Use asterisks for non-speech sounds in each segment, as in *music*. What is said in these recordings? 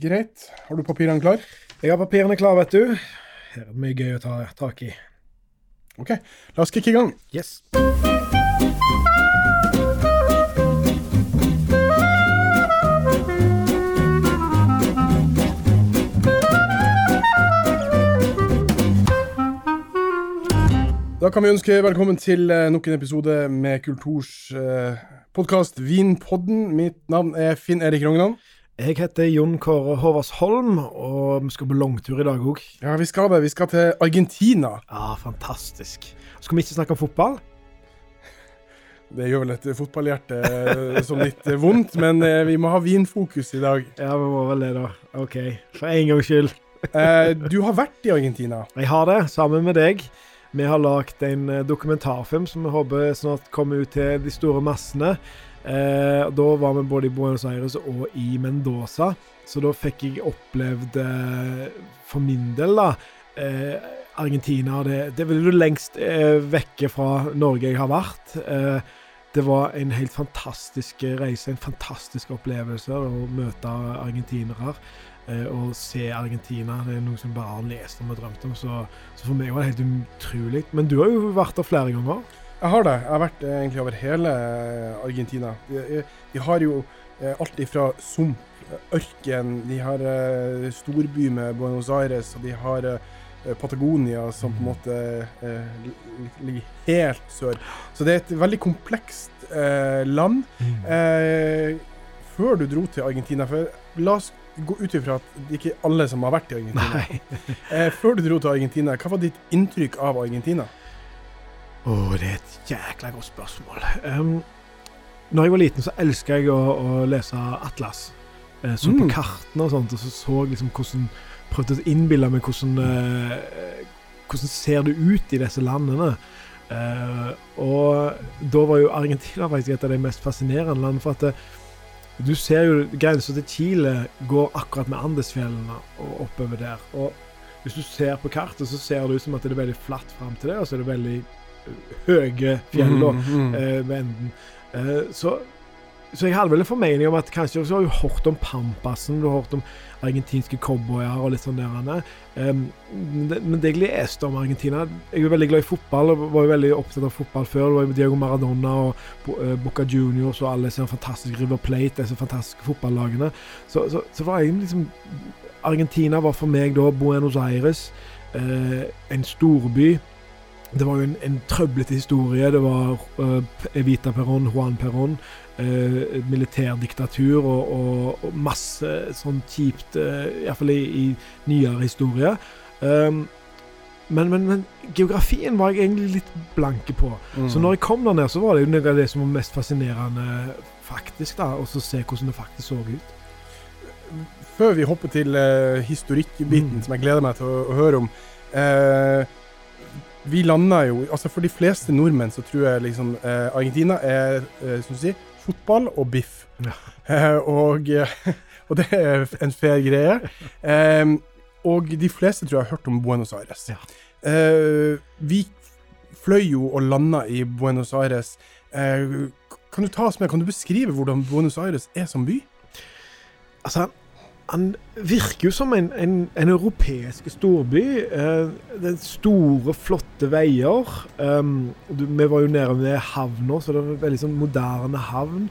Greit. Har du papirene klar? Jeg har papirene klar, vet du. Her er det mye gøy å ta tak i. OK, la oss kicke i gang. Yes. Da kan vi ønske velkommen til eh, nok en episode med Kulturs eh, podkast Vinpodden. Mitt navn er Finn Erik Rognan. Jeg heter Jon Kåre Håvardsholm, og vi skal på langtur i dag òg. Ja, vi skal det. Vi skal til Argentina. Ja, fantastisk. Skal vi ikke snakke om fotball? Det gjør vel et fotballhjerte eh, som litt eh, vondt, men eh, vi må ha vinfokus i dag. Ja, vi må vel det, da. OK. For en gangs skyld. Du har vært i Argentina. Jeg har det, sammen med deg. Vi har lagd en dokumentarfilm som vi håper snart kommer ut til de store massene. Eh, da var vi både i Buenos Aires og i Mendoza, så da fikk jeg opplevd, eh, for min del, da eh, Argentina. Det, det vel det lengst eh, vekke fra Norge jeg har vært. Eh, det var en helt fantastisk reise, en fantastisk opplevelse å møte argentinere. Å og se Argentina. Det er noe som bare har lest om og drømt om. Så, så for meg var det helt utrolig. Men du har jo vært der flere ganger. Jeg har det. Jeg har vært eh, egentlig over hele eh, Argentina. De, eh, de har jo alt ifra sump, ørken, de har storby med Buenos Aires, og de har Patagonia, som på en måte ligger helt sør. Så det er et veldig komplekst land. Eh, før du dro til Argentina for La oss gå ut ifra at det ikke er alle som har vært i Argentina. Eh, før du dro til Argentina, hva var ditt inntrykk av Argentina? Åh, det er et jækla godt spørsmål. Um, når jeg var liten, så elska jeg å, å lese atlas. Jeg så på Mm. kartene og sånt, og så så jeg liksom hvordan Prøvde å innbille meg hvordan uh, Hvordan ser det ut i disse landene. Uh, og da var jo Argentina faktisk et av de mest fascinerende landene. For at uh, du ser jo grensa til Chile går akkurat med Andesfjellene og oppover der. Og hvis du ser på kartet, så ser det ut som at det er veldig flatt fram til det, og så er det veldig eh, høye fjell da, Mm, mm. eh, ved enden. Eh, så, så jeg hadde vel en formening om at kanskje så har du hørt om Pampasen, du har hørt om argentinske cowboyer og litt sånn der. Men det- men det jeg leste om Argentina Jeg er veldig glad i fotball, og var jo veldig opptatt av fotball før. Det var jo Diego Maradona og eh, Boca Juniors og alle disse fantastiske River Plate, disse fantastiske fotballagene. Så, så, så var jeg liksom Argentina var for meg da Buenos Aires, eh, en storby. Det var jo en, en trøblete historie. Det var uh, Evita Perón, Juan Perón. uh, militærdiktatur og, og, og masse sånn kjipt, uh, iallfall i, i nyere historie. Um, men, men, men geografien var jeg egentlig litt blanke på. Mm. Så når jeg kom der ned, så var det jo noe av det som var mest fascinerende, faktisk. da, Og så se hvordan det faktisk så ut. Før vi hopper til uh, historikkbiten, Mm. som jeg gleder meg til å, å høre om eh, Vi landa jo Altså For de fleste nordmenn så tror jeg liksom eh, Argentina er eh, som du sier, fotball og biff. Ja. *laughs* Eh, og, eh, *laughs* og det er en fair greie. Og de fleste tror jeg har hørt om Buenos Aires. Ja. Eh, vi fløy jo og landa i Buenos Aires. Eh, kan du ta oss med, kan du beskrive hvordan Buenos Aires er som by? Altså, han virker jo som en, en, en europeisk storby. Eh, det er store, flotte veier. Um, du, vi var jo nede ved havna, så det var en veldig sånn moderne havn.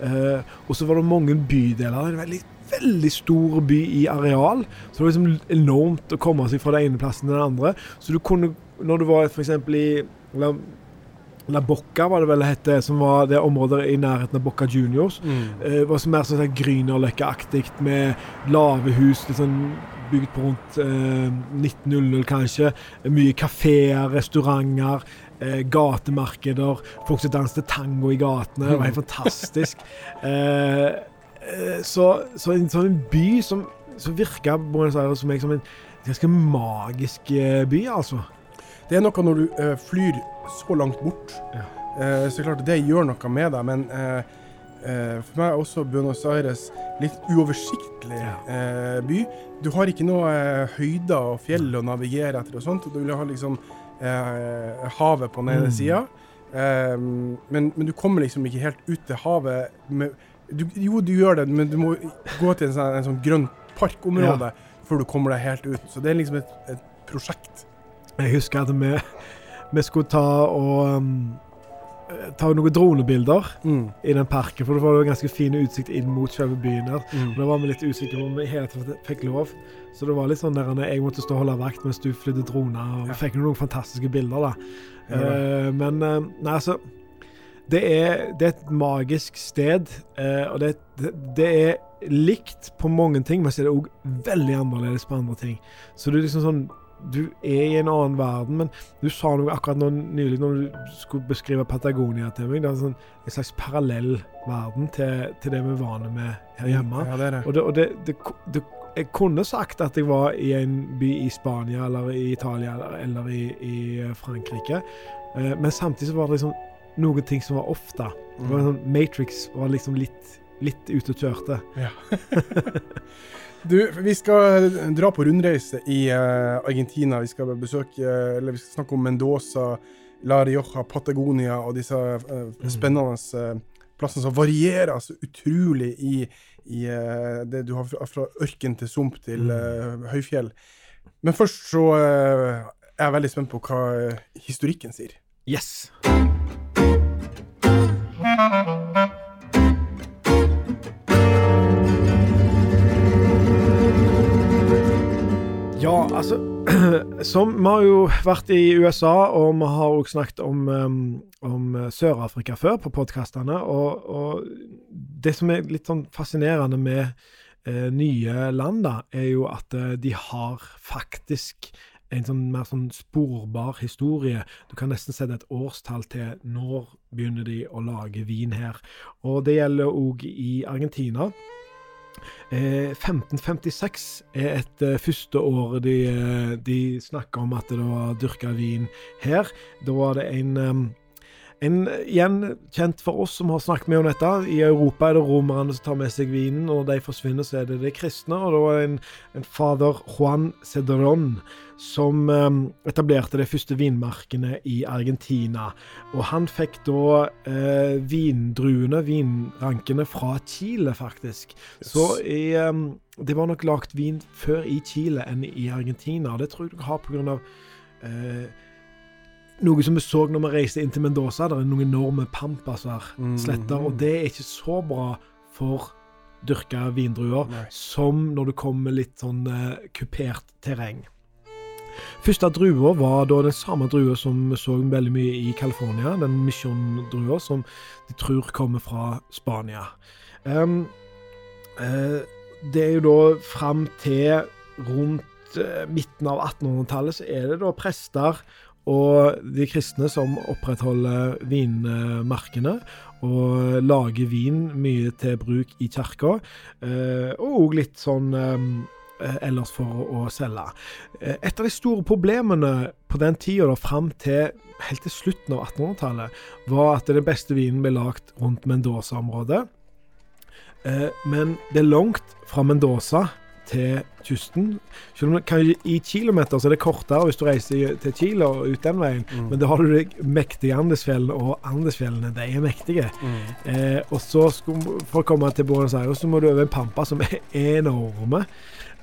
Eh, og så var det mange bydeler. Er en veldig, veldig stor by i areal. Så det var liksom enormt å komme seg fra den ene plassen til den andre. Så du kunne, når du var f.eks. i La, La Bocca, var det vel hette, som var det området i nærheten av Bocca Juniors. Eh, var så mer sånn sånn Grünerløkka-aktig, med lave hus litt sånn bygd på rundt eh, 1900 kanskje. Mye kafeer, restauranter, eh, gatemarkeder. Folk som danset tango i gatene. Det var helt *laughs* fantastisk. Eh, eh, så, så en sånn by som, som virka Buenos Aires for meg som en ganske magisk eh, by, altså. Det er noe når du eh, flyr så langt bort. Ja. Eh, så klart det gjør noe med deg, men eh, eh, for meg er også Buenos Aires litt uoversiktlig Ja. eh, by. Du har ikke noe eh, høyder og fjell å navigere etter og sånt. Du vil ha liksom havet på den ene Mm. sida. Men, men du kommer liksom ikke helt ut til havet med, du, Jo, du gjør det, men du må gå til en sånn, en sånn grønn nasjonalparkområde før du kommer deg helt ut. Så det er liksom et, et prosjekt. Jeg husker at vi, vi skulle ta og um, ta noen dronebilder Mm. i den parken, for det var jo ganske fin utsikt inn mot selve byen her. Mm. Og Da var vi litt usikre på om vi hele tatt fikk lov. Så det var litt sånn der jeg måtte stå og holde vakt mens du flydde droner. Og vi fikk noen fantastiske bilder, da. Ja. Eh, men uh, nei, altså det er, det er et magisk sted, uh, og det, det, det er likt på mange ting, men så er det òg veldig annerledes på andre ting. Så det er liksom sånn Du er i en annen verden, men du sa noe akkurat nå nylig når du skulle beskrive Patagonia til meg. Det er sånn, en slags parallell verden til, til det vi er vane med her hjemme. Ja, det det. Og, det, og det, jeg kunne sagt at jeg var i en by i Spania eller i Italia eller, eller i, i Frankrike, eh, men samtidig så var det liksom noen ting som var off, da. Mm. sånn, Matrix var liksom litt, litt ute og kjørte. *laughs* *laughs* Du, vi skal dra på rundreise i uh, Argentina. Vi skal besøke, uh, eller vi skal snakke om Mendoza, La Rioja, Patagonia og disse uh, spennende plassene som varierer så utrolig i, i det du har fra, fra ørken til sump til eh, høyfjell. Men først så eh, er jeg veldig spent på hva historikken sier. Yes! Altså *clears throat* Som Vi har jo vært i USA, og vi har også snakket om, um, om Sør-Afrika før på podkastene. Og, og det som er litt sånn fascinerende med eh, nye land, da, er jo at eh, de har faktisk en sånn mer sånn sporbar historie. Du kan nesten sette et årstall til når begynner de å lage vin her. Og det gjelder òg i Argentina. Eh, 1556 er et eh, første år de, eh, de snakker om at det var dyrka vin her. Da var det en em, en igjen kjent for oss som har snakket med om dette. I Europa er det romerne som tar med seg vinen, og når de forsvinner, så er det de kristne. Og det var en, en fader Juan Cedron som eh, etablerte de første vinmarkene i Argentina. Og han fikk da eh, vindruene, vinrankene, fra Chile, faktisk. Så i, eh, det var nok lagd vin før i Chile enn i Argentina. Det tror jeg du har av eh, noe som vi så når vi reiste inn til Mendoza. Det er noen enorme pampaser, Mhm. sletter, og det er ikke så bra for dyrka vindruer Nei. som når det kommer litt sånn uh, kupert terreng. Første drua var da den samme drua som vi så veldig mye i California, den Mission-drua som de tror kommer fra Spania. Um, uh, det er jo da fram til rundt eh, midten av 1800-tallet så er det da prester og de kristne som opprettholder vinmarkene og lager vin mye til bruk i kirka, eh, og òg litt sånn eh, ellers for å, selge. Eh, Et av de store problemene på den tida, fram til helt til slutten av 1800-tallet, var at den beste vinen ble lagd rundt Mendoza-området. Men det er langt fra Mendoza til kysten. I kilometer så er det kortere hvis du reiser til Chile og ut den veien, Mm. men da har du de mektige Andesfjellene, og Andesfjellene de er mektige. Mm. Eh, og så skulle, For å komme til Buenos Aires så må du over en pampa som er enorme.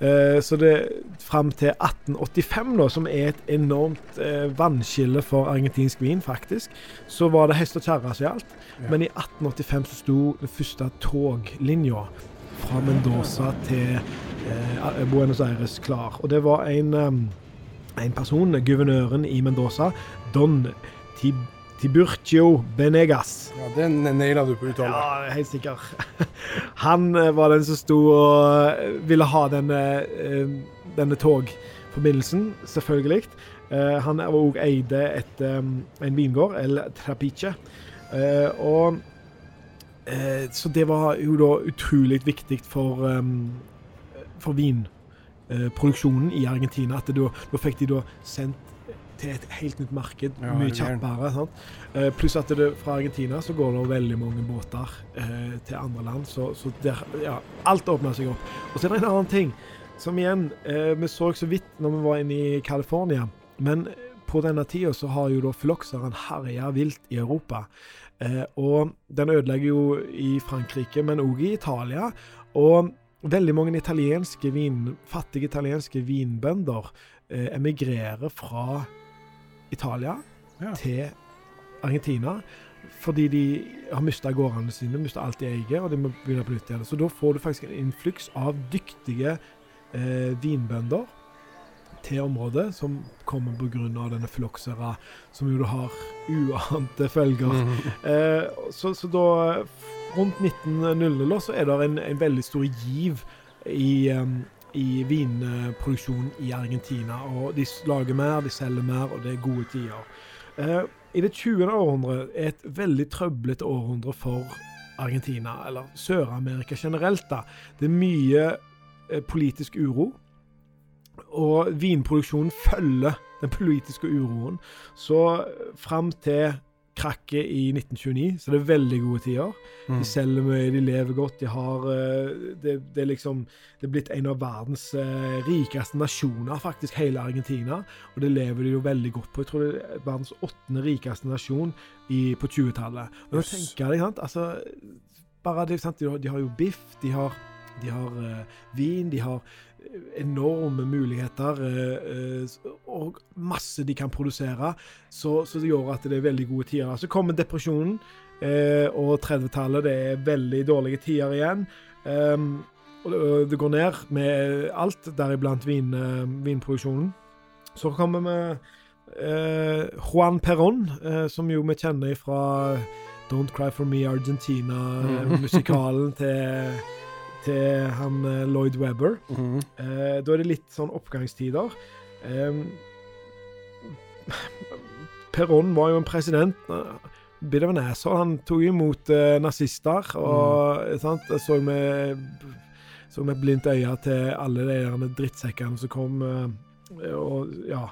Eh, så det fram til 1885, da, som er et enormt eh, vannskille for argentinsk vin, faktisk, så var det hest og kjerre som gjaldt. Ja. Men i 1885 så sto den første toglinja fra Mendoza til Buenos Aires klar. Og det var en, em, en person, guvernøren i Mendoza, Don Tib Tiburcio Benegas. Ja, den naila du på uttale. Ja, helt sikker. *laughs* Han eh, var den som sto og eh, ville ha denne, eh, denne togforbindelsen, selvfølgelig. Eh, Han òg eide et, eh, en vingård, El Trapiche. Eh, Og eh, Så det var jo da utrolig viktig for, eh, for vinproduksjonen i Argentina. At da, da fikk de da sendt til et helt nytt marked, Ja, mye er kjappere. Eh, pluss at det, fra Argentina så går det veldig mange båter eh, til andre land. Så, så der, ja, alt åpner seg opp. Og så er det en annen ting som igjen eh, Vi så så vidt når vi var inne i California. Men på denne tida så har jo da fylokseren herja vilt i Europa. Eh, og den ødelegger jo i Frankrike, men òg i Italia. Og veldig mange italienske vin, fattige italienske vinbønder eh, emigrerer fra Italia Ja. til Argentina. Fordi de har mista gårdene sine, mista alt de eier, og de må begynne på nytt igjen. Så da får du faktisk en influks av dyktige eh, vinbønder til området, som kommer pga. denne phylloxera, som jo har uante følger. Mhm. *laughs* Eh, så, så da Rundt 1900 så er det en, en veldig stor giv i, em, i vinproduksjonen i Argentina. Og de lager mer, de selger mer, og det er gode tider. Eh, I det 20. århundret er et veldig trøblete århundre for Argentina, eller Sør-Amerika generelt. da. Det er mye eh, politisk uro. Og vinproduksjonen følger den politiske uroen. Så eh, fram til krakket i 1929 så det er veldig gode tider. Mm. De selger mye, de lever godt. De har eh, det, det er liksom Det er blitt en av verdens eh, rikeste nasjoner, faktisk, hele Argentina. Og det lever de jo veldig godt på. Jeg tror det er verdens åttende rikeste nasjon i, på 20-tallet. Og Yes. tenker deg, sant, altså bare det, sant? De, har, de har jo biff, de har, de har uh, vin, de har enorme muligheter eh, eh, og masse de kan produsere. Så, så det gjør at det er veldig gode tider. Så kommer depresjonen eh, og 30-tallet. Det er veldig dårlige tider igjen. Um, og det, går ned med alt, deriblant vin, vinproduksjonen. Så kommer vi eh, Juan Perón, som jo vi kjenner fra Don't Cry For Me Argentina-musikalen *laughs* til, til han eh, Lloyd Webber. Mhm. Eh, da er det litt sånn oppgangstider. Eh, Perón var jo en president. eh, Bit of an asshole. Han tok imot eh, nazister og sant? Så med, så med blindt øye til alle de drittsekkene som kom. eh, og ja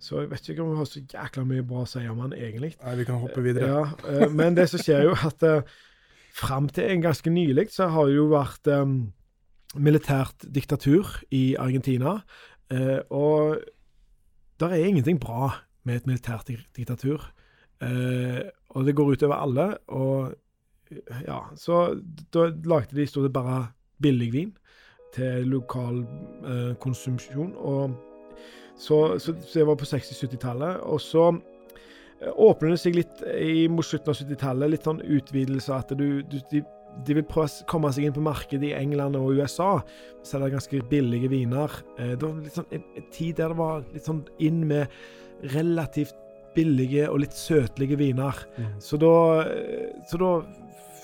Så jeg vet ikke om vi har så jækla mye bra å si om han egentlig. Nei, vi kan hoppe videre. Ja, eh, men det som skjer jo at fram til en ganske nylig så har det jo vært um, militært diktatur i Argentina. Uh, og det er ingenting bra med et militært diktatur. Uh, og det går ut over alle. Og ja, så da lagde de stort sett bare billig vin til lokal uh, konsumsjon. Og så, så, så det var på 60-70-tallet. Og så eh, åpner det seg litt i, mot slutten av 70-tallet, litt sånn utvidelse at du, du de, de vil prøve å komme seg inn på markedet i England og USA. Selge ganske billige viner. Eh, det var litt sånn en, en tid der det var litt sånn inn med relativt billige og litt søtlige viner. Mm. Så da, eh, så da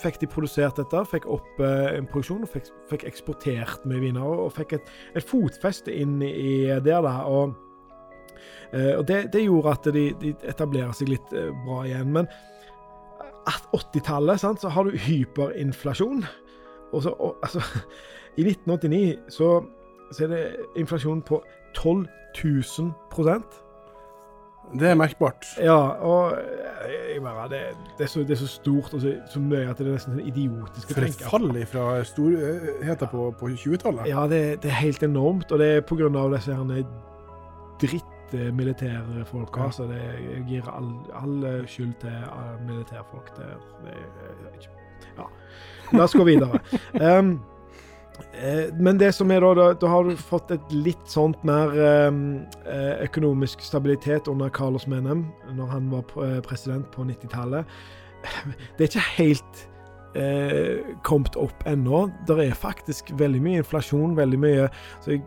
fikk de produsert dette, fikk opp eh, en produksjon og fikk, fikk eksportert mye viner. Og, og fikk et, et fotfeste inn i der, da. Og, eh, og det, det gjorde at de, de etablerer seg litt eh, bra igjen. Men at 80-tallet, sant, så har du hyperinflasjon. Og så, og, altså, *laughs* I 1989 så, så er det inflasjon på 12 000 Det er merkbart. Ja, og jeg, jeg bare, det, det, er så, det er så stort og så, så mye at det er nesten sånn idiotisk å For et tenke. fall fra storheter på, på 20-tallet. Ja, det, det er helt enormt, og det er på grunn av disse herne drittmilitære folka. Ja. Så det, jeg gir all, all skyld til eh, militærfolk. Det, det ikke Ja. La oss gå videre. *laughs* Um, eh, men det som er da, da, da har du fått et litt sånt mer eh, økonomisk stabilitet under Carlos Menem, når han var eh, president på 90-tallet. Det er ikke helt eh, kommet opp ennå. Det er faktisk veldig mye inflasjon, veldig mye Så jeg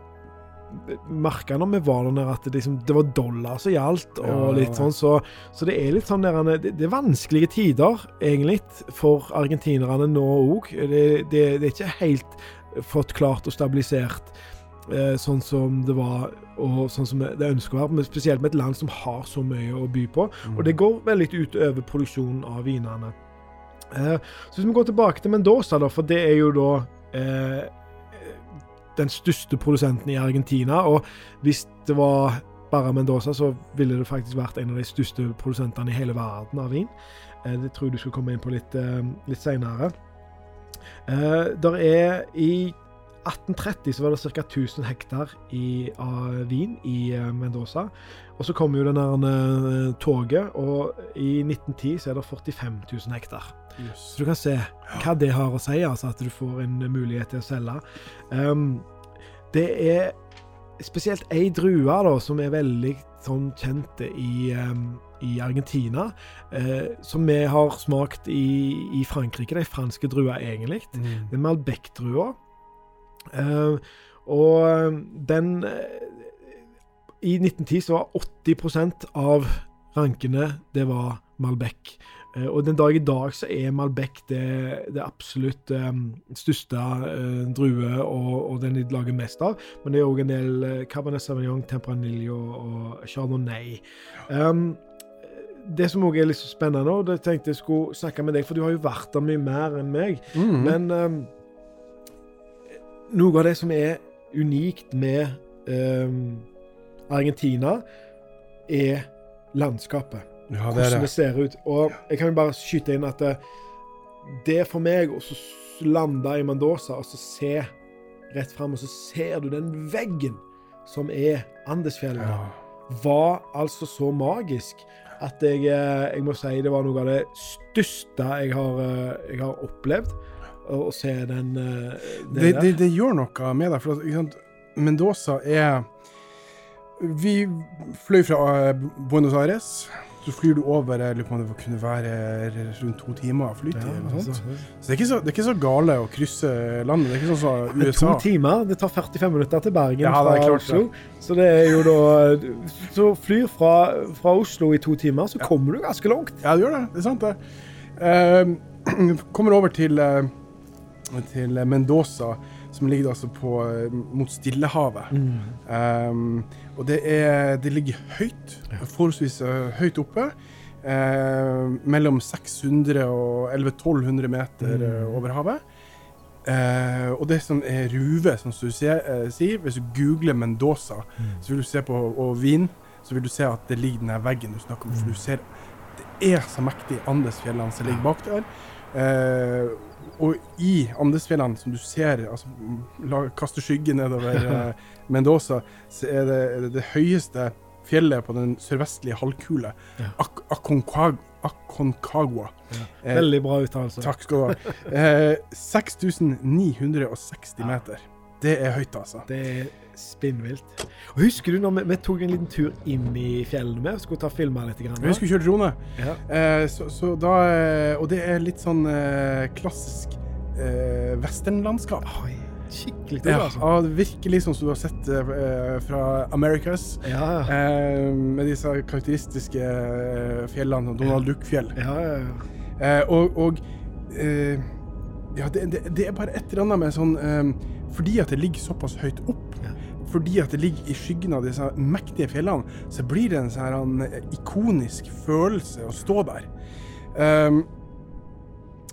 merka når vi var der nede at det, liksom, det var dollar som gjaldt, og Ja, litt sånn, så, så det er litt sånn der, det, det er vanskelige tider, egentlig, for argentinerne nå òg. Det, det, det er ikke helt fått klart og stabilisert eh, sånn som det var, og sånn som det ønsker å være, men spesielt med et land som har så mye å by på. Mm. Og det går veldig ut over produksjonen av vinene. Eh, så hvis vi går tilbake til Mendoza, da, for det er jo da eh, den største produsenten i Argentina. Og hvis det var bare Mendoza, så ville det faktisk vært en av de største produsentene i hele verden av vin. Eh, det tror jeg du skal komme inn på litt, eh, litt seinere. det der er i 1830 så var det ca. 1000 hektar i, av vin i eh, Mendoza. Og så kom jo det der eh, toget, og i 1910 så er det 45 000 hektar. Yes. Så du kan se hva det har å si, altså at du får en mulighet til å selge. Um, det er spesielt ei drue da, som er veldig sånn kjent i, um, i Argentina, eh, som vi har smakt i, i Frankrike. Er franske druer, egentlig. Mm. Det er Malbec-drua. Eh, og den eh, I 1910 så var 80% av rankene det var Malbec. Eh, og den dag i dag så er Malbec det, det absolutt um, største uh, drue, og, og, den de lager mest av. Men det er òg en del uh, Cabernet Sauvignon, Tempranillo og Chardonnay. Um, det som òg er litt så spennende, og det tenkte jeg skulle snakke med deg, for du har jo vært der mye mer enn meg. Mm. Men um, noe av det som er unikt med eh, Argentina, er landskapet. Ja, det Hvordan det det. ser ut. Og jeg kan jo bare skyte inn at det, det for meg å lande i Mendoza og så se rett fram, og så ser du den veggen som er Andesfjellene, Ja. var altså så magisk at jeg, eh, jeg må si det var noe av det største jeg har, eh, jeg har opplevd. Å se den, den det Det, det, det gjør noe med deg. For at, Mendoza er Vi fløy fra eh, Buenos Aires. Så flyr du over det kunne være rundt to timer flytid. Ja, altså, Så det er, så, det er ikke så gale å krysse landet. Det er ikke sånn som USA. To timer. Det tar 45 minutter til Bergen Ja, er fra klart Oslo. Så det er jo da Så flyr fra, fra Oslo i to timer, så kommer du ganske langt. Ja, du gjør det. Det er sant, det. Uh, *clears throat* kommer over til, eh, til Mendoza, som ligger altså på, eh, mot Stillehavet. Um, og det, er, det ligger høyt, forholdsvis eh, høyt oppe. Uh, mellom 600 og 1100-1200 meter mm. over havet. Uh, og det som er ruve, som du sier, eh, hvis du googler Mendoza, så vil du se på og vin, så vil du se at det ligger den veggen du snakker om. For du ser det er så mektig Andesfjellene som ligger bak der. Eh, og i Andesfjellene, som du ser altså, la, kaster skygge nedover *laughs* eh, Mendoza, så er det, er det det høyeste fjellet på den sørvestlige halvkule. Ja. Ak Aconcagua. Aconcagua. Eh, Veldig bra uttalelse. Takk skal du ha. *laughs* Eh, 6960 meter. Det er høyt, altså. Det er spinnvilt. Og Husker du når vi, vi tok en liten tur inn i fjellene med? Skulle ta filma litt? Grann, Vi skulle kjøre drone. ja. Eh, så, så da eh, Og det er litt sånn eh, klassisk eh, westernlandskap. Skikkelig tur, Ja, altså. litt sånn som du har sett eh, fra Americas. Ja, ja. Eh, med disse karakteristiske eh, fjellene, som Donald Duck-fjell. ja, ja, ja. Eh, og og eh, ja, det, det, det er bare et eller annet med sånn eh, Fordi at det ligger såpass høyt opp, Ja. Fordi at det ligger i skyggen av disse mektige fjellene, så blir det en sånn ikonisk følelse å stå der. Um,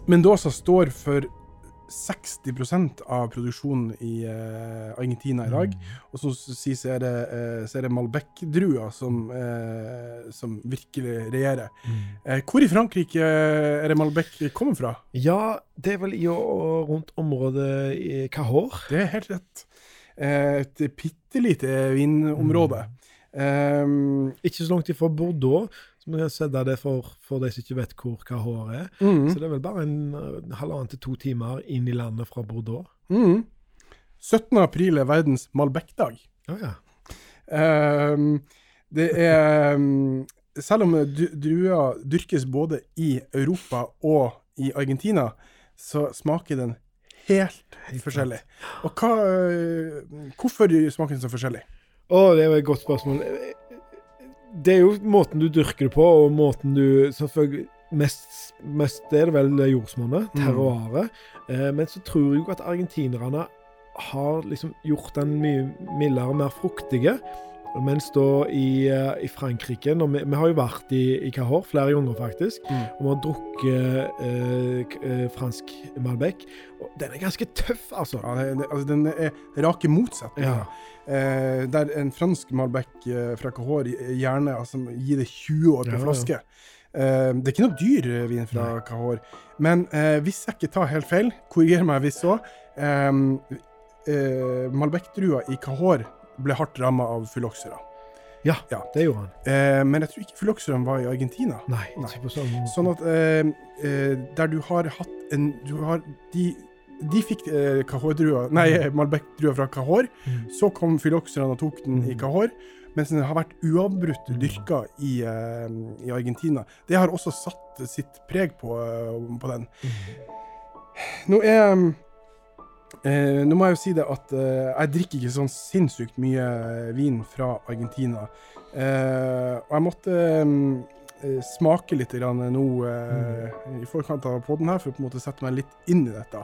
Mendoza står for 60% av produksjonen i uh, Argentina i dag. Og som sies, så er det, uh, det Malbec-drua som, uh, som virkelig regjerer. Eh, hvor i Frankrike er det Malbec kommer fra? ja, det er vel i og, rundt området i Cahors. Det er helt rett. Eh, et bitte lite vinområde. Um, Ikke så langt ifra Bordeaux, som kan har sett det for, for de som ikke vet hvor Cahors er. mm, Så det er vel bare en eh, halvannen til to timer inn i landet fra Bordeaux. mm. 17. april er verdens Malbec-dag. Oh, ja. Um, det er um, Selv om druer dyrkes både i Europa og i Argentina, så smaker den helt, Helt forskjellig. Og hva, øh, hvorfor smaker den så forskjellig? Å, det er et godt spørsmål. Det er jo måten du dyrker det på, og måten du Selvfølgelig mest, mest er det vel jordsmonnet, Mm. Eh, men så tror jeg jo at argentinerne har liksom gjort den mye mildere, mer fruktige. Mens da i, eh, i Frankrike når vi, vi har jo vært i, i Cahors flere ganger, faktisk. Mm. Og vi har drukket eh, eh, fransk Malbec. Og den er ganske tøff, altså. Ja, det, det, altså, den er rake motsetninger. Ja. Eh, der en fransk Malbec eh, fra Cahors gjerne altså, gir det 20 år på Ja, flaske. Eh, det er ikke noe dyr vin fra Cahors. Men hvis jeg ikke tar helt feil, korriger meg hvis så, Malbec-drua i Cahors ble hardt ramma av fyloksera. Ja, Ja. det gjorde han. Eh, men jeg tror ikke fylokseraen var i Argentina. Nei, Nei. ikke på sånn måte. Sånn at eh, eh, der du har hatt en Du har De, de fikk eh, Nei, Malbec-drua fra Cahor. Mm. Så kom fylokseraen og tok den i Cahor. Mens den har vært uavbrutt Mm. dyrka i, eh, i Argentina. Det har også satt sitt preg på, eh, på den. Nå er eh, Nå må jeg jo si det at eh, jeg drikker ikke sånn sinnssykt mye vin fra Argentina. Eh, og jeg måtte eh, smake litt nå eh, i forkant av podden her, for å på en måte sette meg litt inn i dette.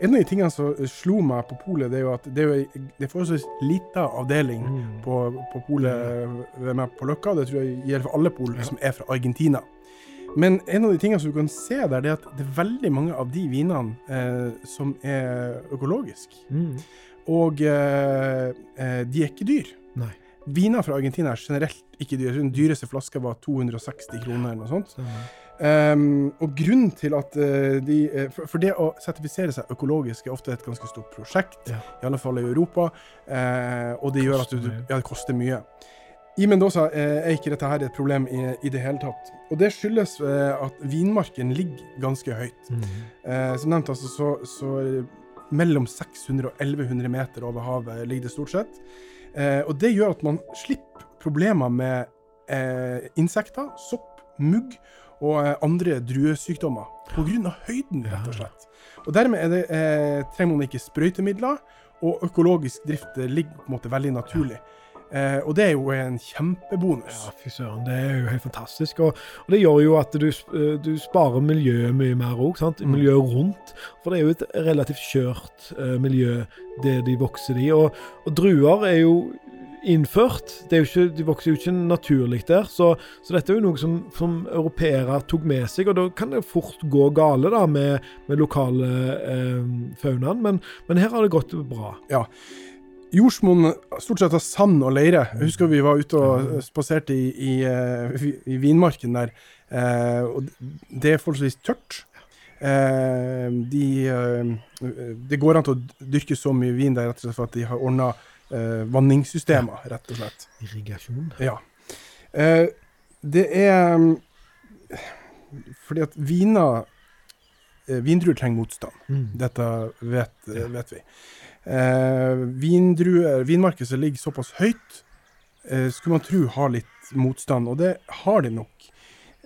En av de tingene som slo meg på polet, det er jo at det er jo det er forholdsvis lita avdeling Mm. på, på polet ved meg på Løkka. Det tror jeg gjelder for alle pol som er fra Argentina. Men en av de tingene som du kan se der, det er at det er veldig mange av de vinene eh, som er økologiske. Mm. Og eh, eh, de er ikke dyr. Nei. Viner fra Argentina er generelt ikke dyr. Den dyreste flaska var 260 kroner eller noe sånt. Um, og grunnen til at eh, de eh, for, for det å sertifisere seg økologisk er ofte et ganske stort prosjekt, Ja. i alle fall i Europa. uh, og det gjør at du, ja, det koster mye. I Mendoza eh, er ikke dette her et problem i, i det hele tatt. Og det skyldes eh, at vinmarken ligger ganske høyt. Mm. Eh, som nevnt, altså, så, så mellom 600 og 1100 meter over havet ligger det stort sett. Eh, og det gjør at man slipper problemer med eh, insekter, sopp, mugg og eh, andre druesykdommer pga. høyden, rett og slett. Og dermed er det, eh, trenger man ikke sprøytemidler, og økologisk drift ligger på en måte veldig naturlig. Eh, og det er jo en kjempebonus. Ja, fy søren. Det er jo helt fantastisk. Og, og det gjør jo at du, eh, du sparer miljøet mye mer òg. Mm. Miljøet rundt. For det er jo et relativt skjørt eh, miljø, det de vokser i. Og, og druer er jo innført. Det er jo ikke, de vokser jo ikke naturlig der. Så, så dette er jo noe som, som europeere tok med seg, og da kan det fort gå gale da med, med lokale eh, faunaen. Men, men her har det gått bra. Jordsmonn stort sett av sand og leire. Jeg husker vi var ute og spaserte i, i, eh, i vinmarken der. Eh, og det er forholdsvis tørt. Eh, de, eh, det går an til å dyrke så mye vin der rett og slett for at de har ordna eh, vanningssystemer, rett og slett. Irrigasjon. Ja. Eh, det er Fordi at viner Vindruer trenger motstand. Mm. Dette vet, vet vi. Eh, vindruer, vinmarkedet som ligger såpass høyt, eh, skulle man tro har litt motstand, og det har de nok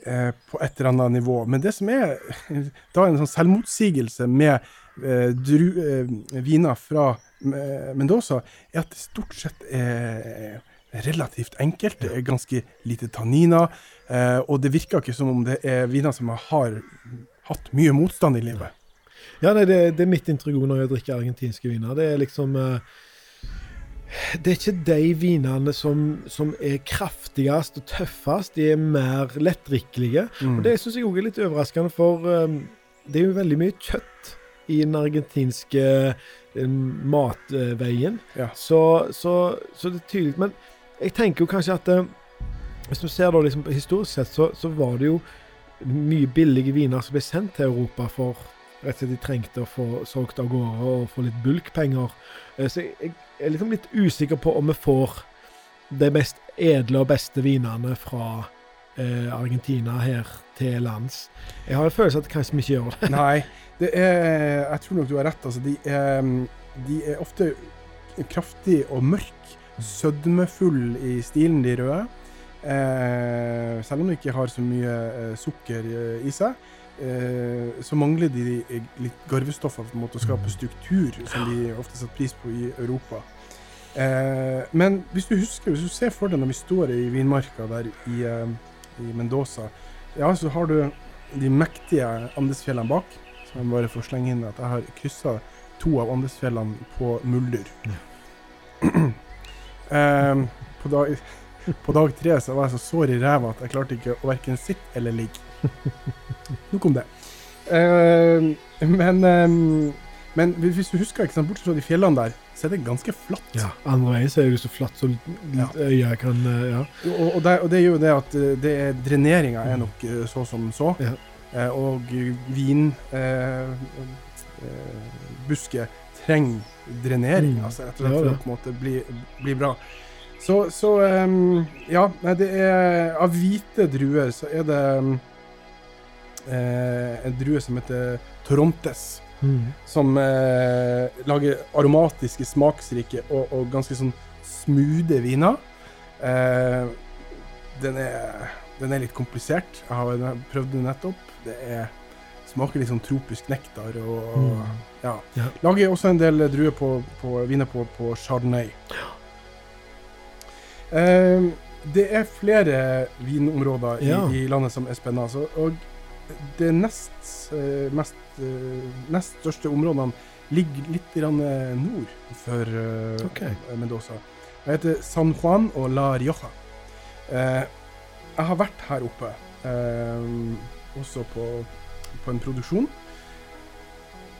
eh, på et eller annet nivå. Men det som er *laughs* da en sånn selvmotsigelse med eh, dru, eh, viner fra eh, Mendoza, er at det stort sett er relativt enkelt. Det er ganske lite tanniner, eh, og det virker ikke som om det er viner som har hatt mye motstand i livet. Ja, nei, det, det er mitt inntrykk òg når jeg drikker argentinske viner. Det er liksom eh, Det er ikke de vinene som, som er kraftigst og tøffest. De er mer lettdrikkelige. Mm. Og Det syns jeg òg er litt overraskende, for eh, det er jo veldig mye kjøtt i den argentinske eh, matveien. Ja. Så, så, så det er tydelig. Men jeg tenker jo kanskje at hvis du ser da liksom historisk sett, så, så var det jo mye billige viner som ble sendt til Europa for rett og slett de trengte å få solgt av gårde og få litt bulkpenger. Eh, Så jeg, er liksom litt usikker på om vi får de mest edle og beste vinene fra eh, Argentina her til lands. Jeg har en følelse at kanskje vi ikke gjør det. Nei, *laughs* det er, jeg tror nok du har rett. Altså, de, er, de er ofte kraftig og mørk, sødmefull i stilen, de røde. Eh, selv om de ikke har så mye eh, sukker i seg, så mangler de litt garvestoffer måte å skape struktur, som de ofte setter pris på i Europa. Eh, men hvis du husker, hvis du ser for deg når vi står i vinmarka der i, eh, i Mendoza, ja, så har du de mektige Andesfjellene bak. Så jeg bare få slenge inn at jeg har kryssa to av Andesfjellene på muldyr. *clears throat* Ehm, på, dag, *laughs* på dag tre så var jeg så sår i ræva at jeg klarte ikke å verken sitte eller ligge. *laughs* Nok om det. Uh, men, um, men hvis du husker, ikke sant, bortsett fra de fjellene der, så er det ganske flatt. Ja, andre veier så er det så flatt så Ja. øya kan eh, Ja. Og, og, det, og det gjør jo det at eh, det er, dreneringa er nok eh, så som så. Ja. Eh, og vin eh, eh, buske trenger drenering. Mm. Altså, rett og slett Ja, for å på en måte bli, bli bra. Så, så um, Ja, det er Av hvite druer så er det en drue som heter Torontes. Mm. Som eh, lager aromatiske, smaksrike og, og ganske sånn smoothe viner. Eh, den, er, den er litt komplisert. Jeg har prøvd den nettopp. Det er, smaker litt sånn tropisk nektar. Og, og Mm. ja. Ja. Lager også en del druer på, på viner på, på chardonnay. Eh, det er flere vinområder i, Ja. i landet som er spennende. Altså, og det nest, eh, mest, eh, nest største områdene ligger litt eh, nord for eh, Ok. Mendoza. Jeg heter San Juan og La Rioja. Jeg har vært her oppe, også på, på en produksjon.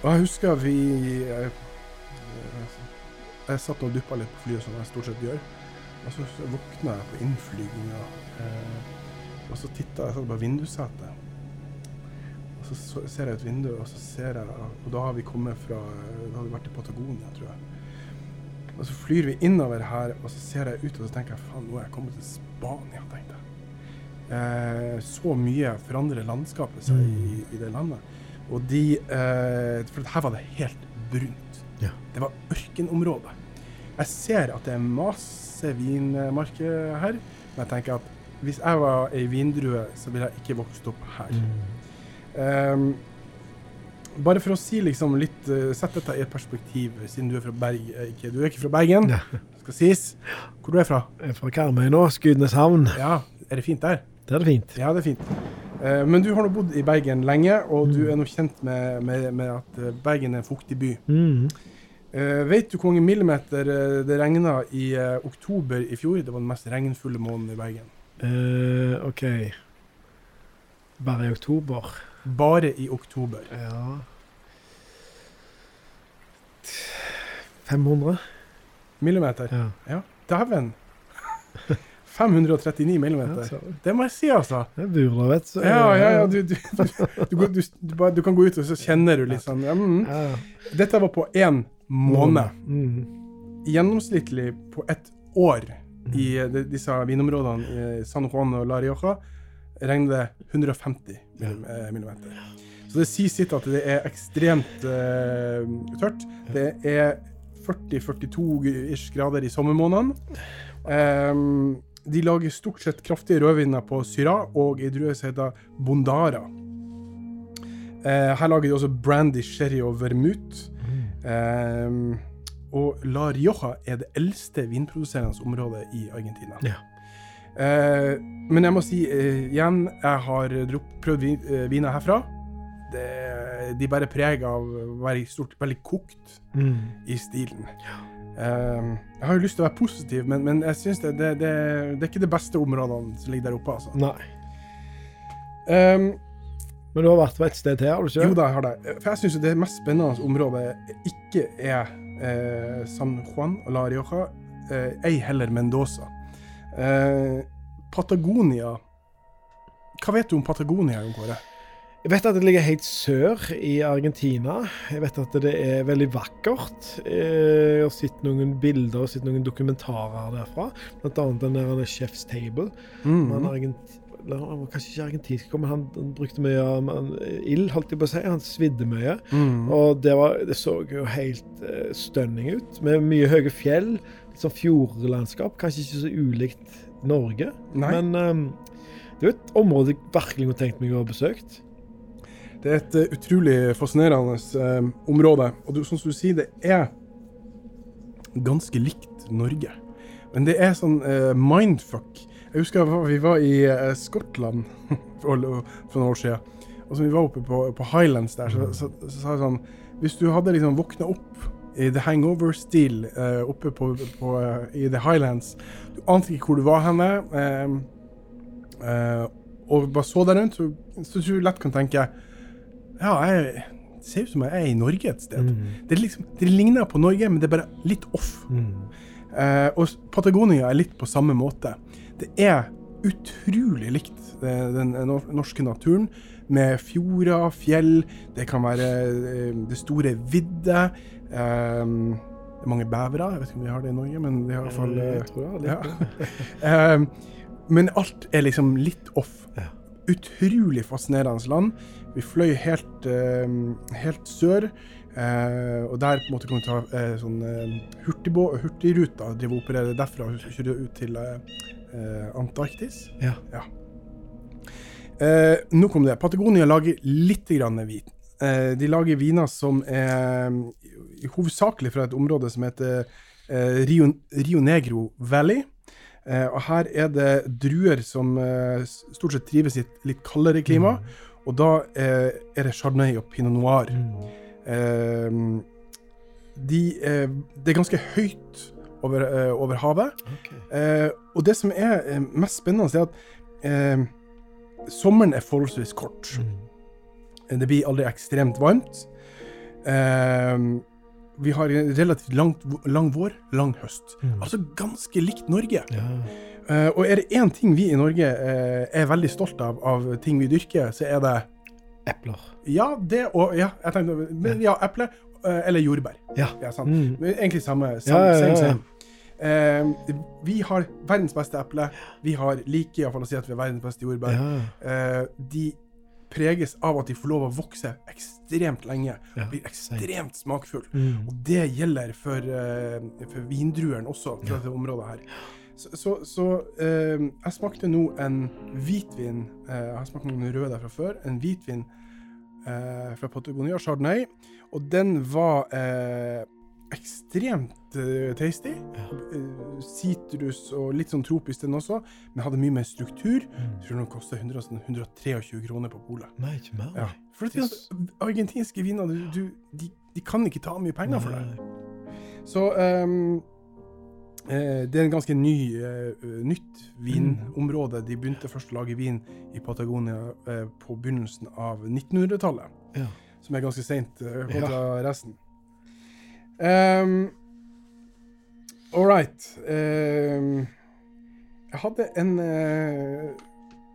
Og jeg husker vi eh, Jeg satt og duppa litt på flyet, som jeg stort sett gjør. Og så våkna jeg på innflyginga, og så titta jeg satt på vindussetet. Så, så ser jeg ut vinduet, og så ser jeg Og da har vi kommet fra Da har vi vært i Patagonia, tror jeg. Og så flyr vi innover her, og så ser jeg ut og så tenker jeg, faen, nå er jeg kommet til Spania, tenkte jeg. Eh, så mye forandrer landskapet seg i, i det landet. Og de eh, For her var det helt brunt. Ja. Det var ørkenområde. Jeg ser at det er masse vinmarker her, men jeg tenker at hvis jeg var ei vindrue, så ville jeg ikke vokst opp her. Mm. Ehm, bare for å si liksom litt uh, Sett dette i et perspektiv, siden du er fra Berg... eh, Ikke, du er ikke fra Bergen, Ja. skal sies. Hvor du er fra? Jeg er fra Karmøy nå. Skudeneshavn. Ja, er det fint der? Det er det fint. Ja, det er fint. Eh, men du har nå bodd i Bergen lenge, og du Mm. er nå kjent med, med, med at eh, Bergen er en fuktig by. Mm. Uh, vet du hvor mange millimeter det regna i oktober i fjor? Det var den mest regnfulle måneden i Bergen. OK. Bare i oktober. Bare i oktober. Ja 500? Millimeter. Ja. Dæven! *laughs* 539 millimeter. ja Det må jeg si, altså. det burde, der, vet du. Ja, ja, ja. Du, du, du, du, kan gå ut, og så kjenner du litt sånn ja, mm. Ja, ja. Dette var på én måned. Mm. Gjennomsnittlig på ett år i eh, disse vinområdene i San Juan og La Rioja regner det 150 millim- eh, millimeter. Så det sier sitt at det er ekstremt uh, tørt. Det er 40-42 grader i sommermånedene. Um, de lager stort sett kraftige rødviner på Syra og ei drue som heter Bondara. Uh, her lager de også brandy, sherry og vermut. Um, og La Rioja er det eldste vinproduserende området i Argentina. Ja. Eh, men jeg må si eh, igjen, jeg har prøvd vin, eh, viner herfra. Det, de bærer preg av å være stort, veldig kokt Mm. i stilen. Eh, jeg har jo lyst til å være positiv, men, men jeg synes det, det, det, er ikke det beste områdene som ligger der oppe. Altså. Nei. Ehm, Men du har vært på et sted til, har du ikke? Jo da, jeg har det. For jeg syns det mest spennende området ikke er eh, San Juan og La Rioja, eh, ei heller Mendoza. Eh, Patagonia Hva vet du om Patagonia, Jon Kåre? Jeg vet at det ligger helt sør i Argentina. Jeg vet at det er veldig vakkert. Eh, Jeg har sett noen bilder og sett noen dokumentarer derfra. Blant annet den der Chef's Table. Mm. Han argent... Han var kanskje ikke argentinsk, men han, han brukte mye han- ild, holdt jeg på å si. Han svidde mye. Mm. Og det, var, det så jo helt uh, stønning ut, med mye høye fjell. Sånn fjordlandskap. Kanskje ikke så ulikt Norge, Nei. men um, det er jo et område jeg virkelig kunne tenkt meg å ha besøkt. Det er et eh, utrolig fascinerende eh, område. Og du, som du sier, det er ganske likt Norge. Men det er sånn uh, mindfuck. Jeg husker vi var i eh, Skottland *laughs* for, for noen år siden. Og så vi var oppe på, på Highlands der, så, sa jeg sånn Hvis du hadde liksom våkna opp i The Hangover-stil uh, oppe på, på, uh, i The Highlands Du ante ikke hvor du var henne. Uh, eh, og bare så deg rundt, så, så du lett kan tenke Ja, jeg det ser ut som jeg er i Norge et sted. Det, er liksom, det ligner på Norge, men det er bare litt off. Eh, og Patagonia er litt på samme måte. Det er utrolig likt eh, den norske naturen, med fjorder, fjell, det kan være eh, det store vidde. Um, det er mange bevere. Jeg vet ikke om vi har det i Norge, men vi har i hvert fall Jeg eh, tror er ja. um, Men alt er liksom litt off. Ja. Utrolig fascinerende land. Vi fløy helt, um, helt sør. Uh, og der på en måte kan vi ta uh, sånn uh, og hurtigruta. Drive og operere derfra og kjøre ut til eh, eh, Antarktis. Ja. Eh, nok om det. Patagonia lager litt grann vin. Eh, de lager viner som er eh, hovedsakelig fra et område som heter eh, Rio, Rio Negro Valley. Eh, og her er det druer som stort sett trives i et litt kaldere klima. Og da er det chardonnay og pinot noir. Mm. De, det er ganske høyt over, over havet. Okay. Eh, og det som er mest spennende, er at eh, sommeren er forholdsvis kort. Mm. Det blir aldri ekstremt varmt. Eh, vi har en relativt langt, lang vår, lang høst. Mm. Altså ganske likt Norge. Ja. Eh, og er det én ting vi i Norge eh, er veldig stolt av, av ting vi dyrker, så er det Epler. Ja, det og Ja, jeg tenkte men, Ja, eple eh, eller jordbær. Ja. Ja, sant. Mm. Men Egentlig samme. Samme, ja, same, same. Eh, vi har verdens beste eple. Vi har like iallfall å si at vi har verdens beste jordbær. Eh, de preges av at de får lov å vokse ekstremt lenge. Ja, Blir ekstremt smakfull. Mm. Og det gjelder for, uh, for vindrueren også, Ja. dette området her. Så, så, så eh, jeg smakte nå en hvitvin eh, Jeg har smakt noen røde fra før. En hvitvin eh, fra Patagonia, Chardonnay. Og den var eh, ekstremt uh, tasty. Ja. uh, Sitrus og litt sånn tropisk den også, men hadde mye mer struktur. Mm. Jeg tror den koster 100, sånn 123 kroner på polet. Nei, ikke. Ja. For at, Yes. argentinske viner, du, du, de, de kan ikke ta mye penger for det. Så um, uh, det er en ganske ny, eh, nytt vinområde. De begynte først å lage vin i Patagonia eh, på begynnelsen av 1900-tallet, Ja. som er ganske seint kontra resten. Um, All right. Um, jeg hadde en uh,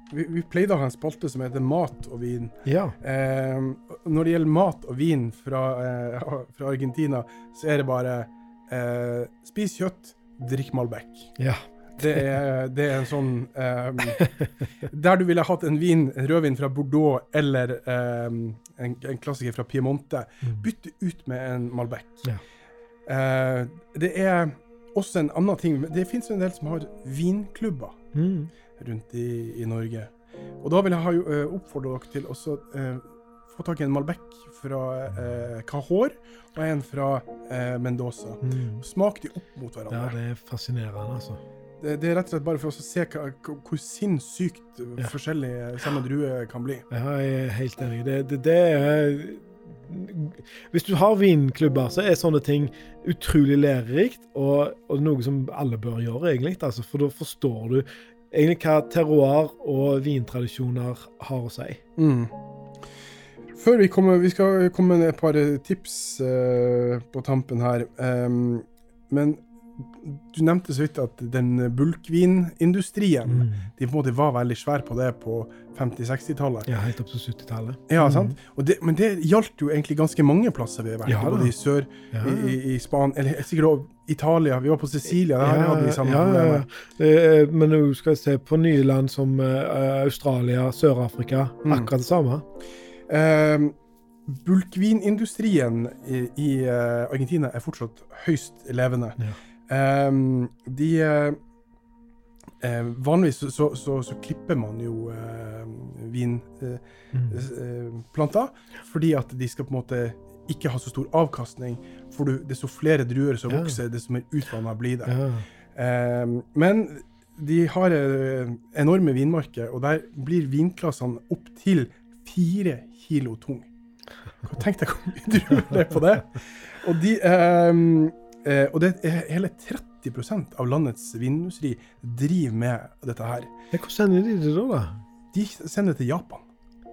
vi, vi pleide å ha en spalte som heter Mat og vin. ja. Um, når det gjelder mat og vin fra, uh, *laughs* fra Argentina, så er det bare uh, Spis kjøtt, drikk Malbec. Ja. Det er, det er en sånn um, *laughs* Der du ville hatt en vin, en rødvin fra Bordeaux eller um, en, en klassiker fra Piemonte, Mm. bytte ut med en Malbec. Ja. Eh, det er også en annen ting Det finnes en del som har vinklubber Mm. rundt i, i Norge. Og da vil jeg ha eh, oppfordre dere til også eh, få tak i en Malbec fra eh, Cahor og en fra eh, Mendoza. Mm. Smak de opp mot Ja, hverandre. det er fascinerende, altså. det, det er rett og slett bare for oss å se hva, hvor- sinnssykt Ja. forskjellig samme drue kan bli. Ja, jeg er helt enig. Det, det, det er Hvis du har vinklubber, så er sånne ting utrolig lærerikt, og, og noe som alle bør gjøre, egentlig. Altså, for da forstår du egentlig hva terroir og vintradisjoner har å si. Mm. Før vi kommer Vi skal komme med et par tips uh, på tampen her. Um, men du nevnte så vidt at den bulkvinindustrien Mm. De på en måte var veldig svær på det på 50-60-tallet. Ja, helt opp til 70-tallet. Ja, Mm. sant? Og det, men det gjaldt jo egentlig ganske mange plasser vi har vært. Ja, både i sør, Ja. i, i, Span, eller sikkert også Italia. Vi var på Sicilia, der hadde de samme ja, ja, ja. Eh, Men nå skal jeg se på nye land som eh, Australia, Sør-Afrika. Mm. Akkurat det samme. Um, Bulkvinindustrien i, i eh, Argentina er fortsatt høyst levende. Um, de eh, eh, Vanligvis så, så, så, så klipper man jo vinplanter, Mm. fordi at de skal på en måte ikke ha så stor avkastning. For du, desto flere druer som Ja. vokser, desto mer utvanna blir det. Ja. Um, men de har eh, enorme vinmarker, og der blir vinklassene opp til fire kilo tung. Tenk deg hvor mye druer det er på det. Og, de, ehm, eh, og det er hele 30% av landets vinindustri driver med dette her. Hvor sender de det da? da? De sender det til Japan.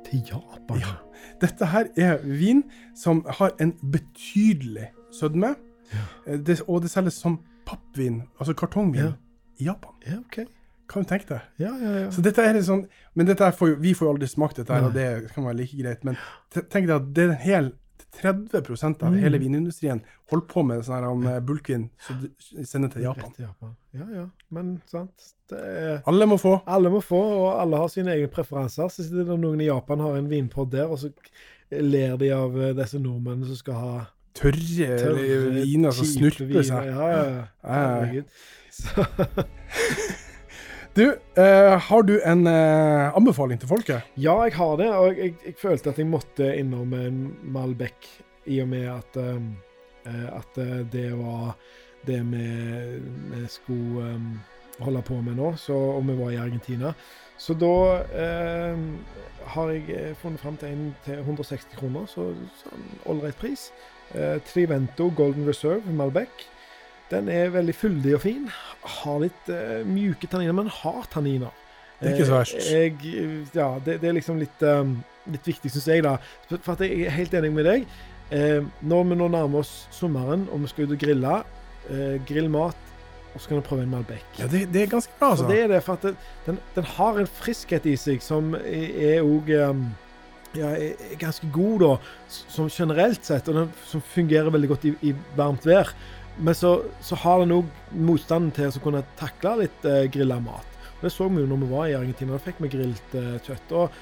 Til Japan? Ja. Dette her er vin som har en betydelig sødme, Ja. det, og det selges som pappvin, altså kartongvin, Ja. i Japan. Ja, OK. Kan du tenke deg? Ja, ja, ja. Så dette er sånn, men dette får jo, vi får jo aldri smakt dette her, og det kan være like greit. Men tenk deg at det er en hel 30% av Mm. hele vinindustrien holder på med sånn um, bulkvin som de sender til Japan. Japan. Ja, ja. Men sant. Det er, Alle må få. alle må få, og alle har sine egne preferanser. Så sitter det noen i Japan har en vinpod der, og så ler de av eh, disse nordmennene som skal ha Tørre, tørre, viner som snurper seg. Ja, ja, ja. Ja. *laughs* Så, Du, eh, har du en eh, anbefaling til folket? ja, jeg har det, og jeg, jeg følte at jeg måtte innom en Malbec, i og med at, um, eh, at eh, det var det vi, vi skulle holde på med nå, så, og vi var i Argentina. Så da eh, har jeg eh, funnet fram til en til 160 kroner, så sånn ålreit pris. Eh, Trivento Golden Reserve Malbec. Den er veldig fyldig og fin. Har litt uh, mjuke tanniner, men har tanniner. Det er ikke så verst. Eh, Jeg, ja, det, det er liksom litt, um, litt viktig, syns jeg, da. For at jeg er helt enig med deg. Eh, når vi nå nærmer oss sommeren og vi skal ut og grille, eh, grill mat, og så kan du prøve en Malbec. Ja, det, det er ganske bra, altså. det er det, for at det, den, den har en friskhet i seg som er òg ja, er ganske god, da, som generelt sett, og den, som fungerer veldig godt i, i varmt vær. Men så, så har den òg motstanden til å kunne takle litt eh, grilla mat. Og Det så vi jo når vi var i Argentina. Da fikk vi grillet eh, kjøtt. Og,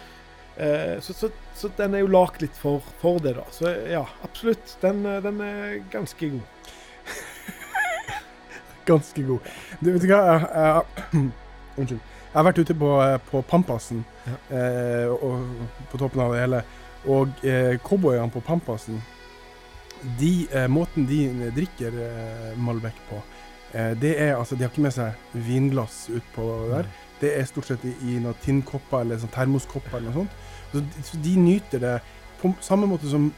eh, så, så, så den er jo lagd litt for, for det, da. Så ja, absolutt. Den, eh, den er ganske god. *laughs* Ganske god. Du, vet ikke hva? *clears throat* Unnskyld. Jeg har vært ute på, på Pampasen, Ja. eh, og på toppen av det hele. Og eh, cowboyene på Pampasen, de, eh, måten de drikker eh, Malbec på, eh, det er altså De har ikke med seg vinglass utpå der. Det er stort sett i, i noen tinnkopper eller sånn termoskopper eller noe sånt. Så, de- så de nyter det på samme måte som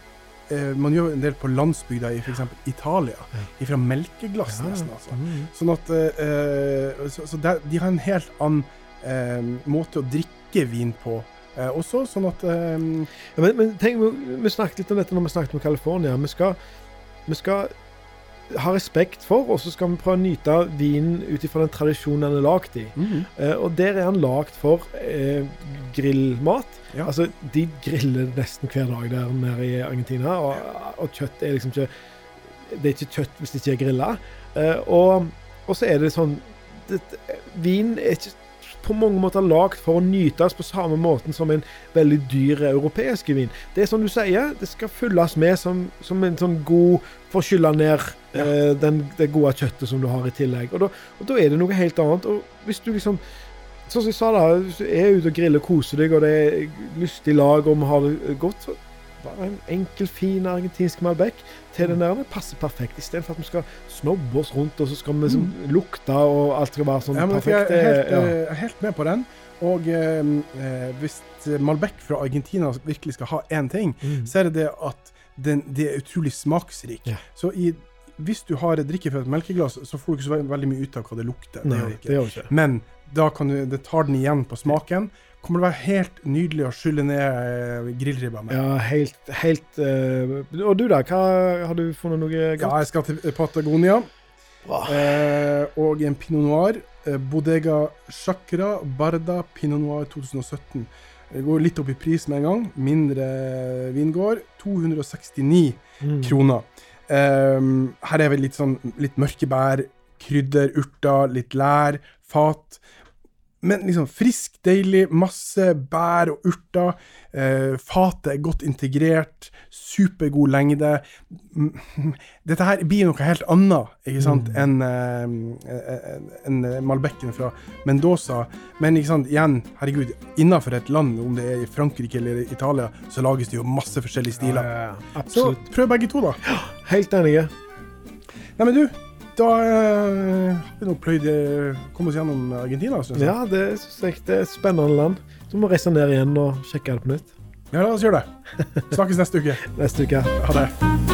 eh, man gjør en del på landsbygda i f.eks. Italia. Fra melkeglass, nesten. altså. Mm. Sånn at eh, Så, så der, de har en helt annen eh, måte å drikke vin på eh, også, sånn at eh, Ja, men, men tenk, vi, vi snakket litt om dette når vi snakket om California. Vi skal, vi skal ha respekt for, og så skal vi prøve å nyte vinen ut ifra den tradisjonen den er lagd i. Eh, og der er den lagd for eh, grillmat. Ja. Altså, de griller nesten hver dag der nede i Argentina, og, og kjøtt er liksom ikke Det er ikke kjøtt hvis det ikke er grilla. Eh, og så er det sånn det, Vin er ikke på mange måter lagd for å nytes på samme måten som en veldig dyr europeisk vin. Det er som du sier, det skal fylles med som, som en sånn god For å skylle ned eh, den, det gode kjøttet som du har i tillegg. Og da, og da er det noe helt annet. Og hvis du liksom Sånn som jeg sa, da, hvis du er ute og griller og koser deg, og det er lystig lag, og vi har det godt, så bare en enkel, fin argentinsk Malbec til den der, det passer perfekt. Istedenfor at vi skal snobbe oss rundt, og så skal vi liksom lukte, og alt skal være sånn ja, men for jeg perfekt. er helt, ja. uh, jeg helt med på den. Og eh, eh, hvis Malbec fra Argentina virkelig skal ha én ting, Mm. så er det det at den, det er utrolig smaksrik. Ja. Så i, hvis du har drikke fra et melkeglass, så får du ikke så veldig mye ut av hva det lukter. Det Nei, gjør det ikke. det gjør vi ikke. Men da kan du, det tar den igjen på smaken. Kommer det være helt nydelig å skylle ned eh, grillribba med. Ja, helt, helt uh, Og du da, hva, har du funnet noe godt? Ja, jeg skal til Patagonia. Bra. Eh, og en pinot noir. Bodega Chakra Barda Pinot Noir 2017. Det går litt opp i pris med en gang. Mindre vingård. 269 Mm. kroner. Eh, her er vel litt sånn litt mørke bær, krydder, urter, litt lær, fat. Men liksom frisk, deilig, masse bær og urter. Eh, fatet er godt integrert, supergod lengde. Mm, *laughs* Dette her blir noe helt annet ikke sant, Mm. enn eh, en Malbecken fra Mendoza. Men ikke sant, igjen, herregud, innenfor et land, om det er i Frankrike eller Italia, så lages det jo masse forskjellige stiler. Ja, ja, ja. Så prøv begge to, da. Helt enig. Nei, men du, da eh, har vi nok pløyd komme kommet oss gjennom Argentina. Synes jeg. Ja, det synes jeg det er et spennende land. Så må vi reise ned igjen og sjekke det på nytt ja, la oss gjøre det. *laughs* Snakkes neste uke. neste uke. Ha det.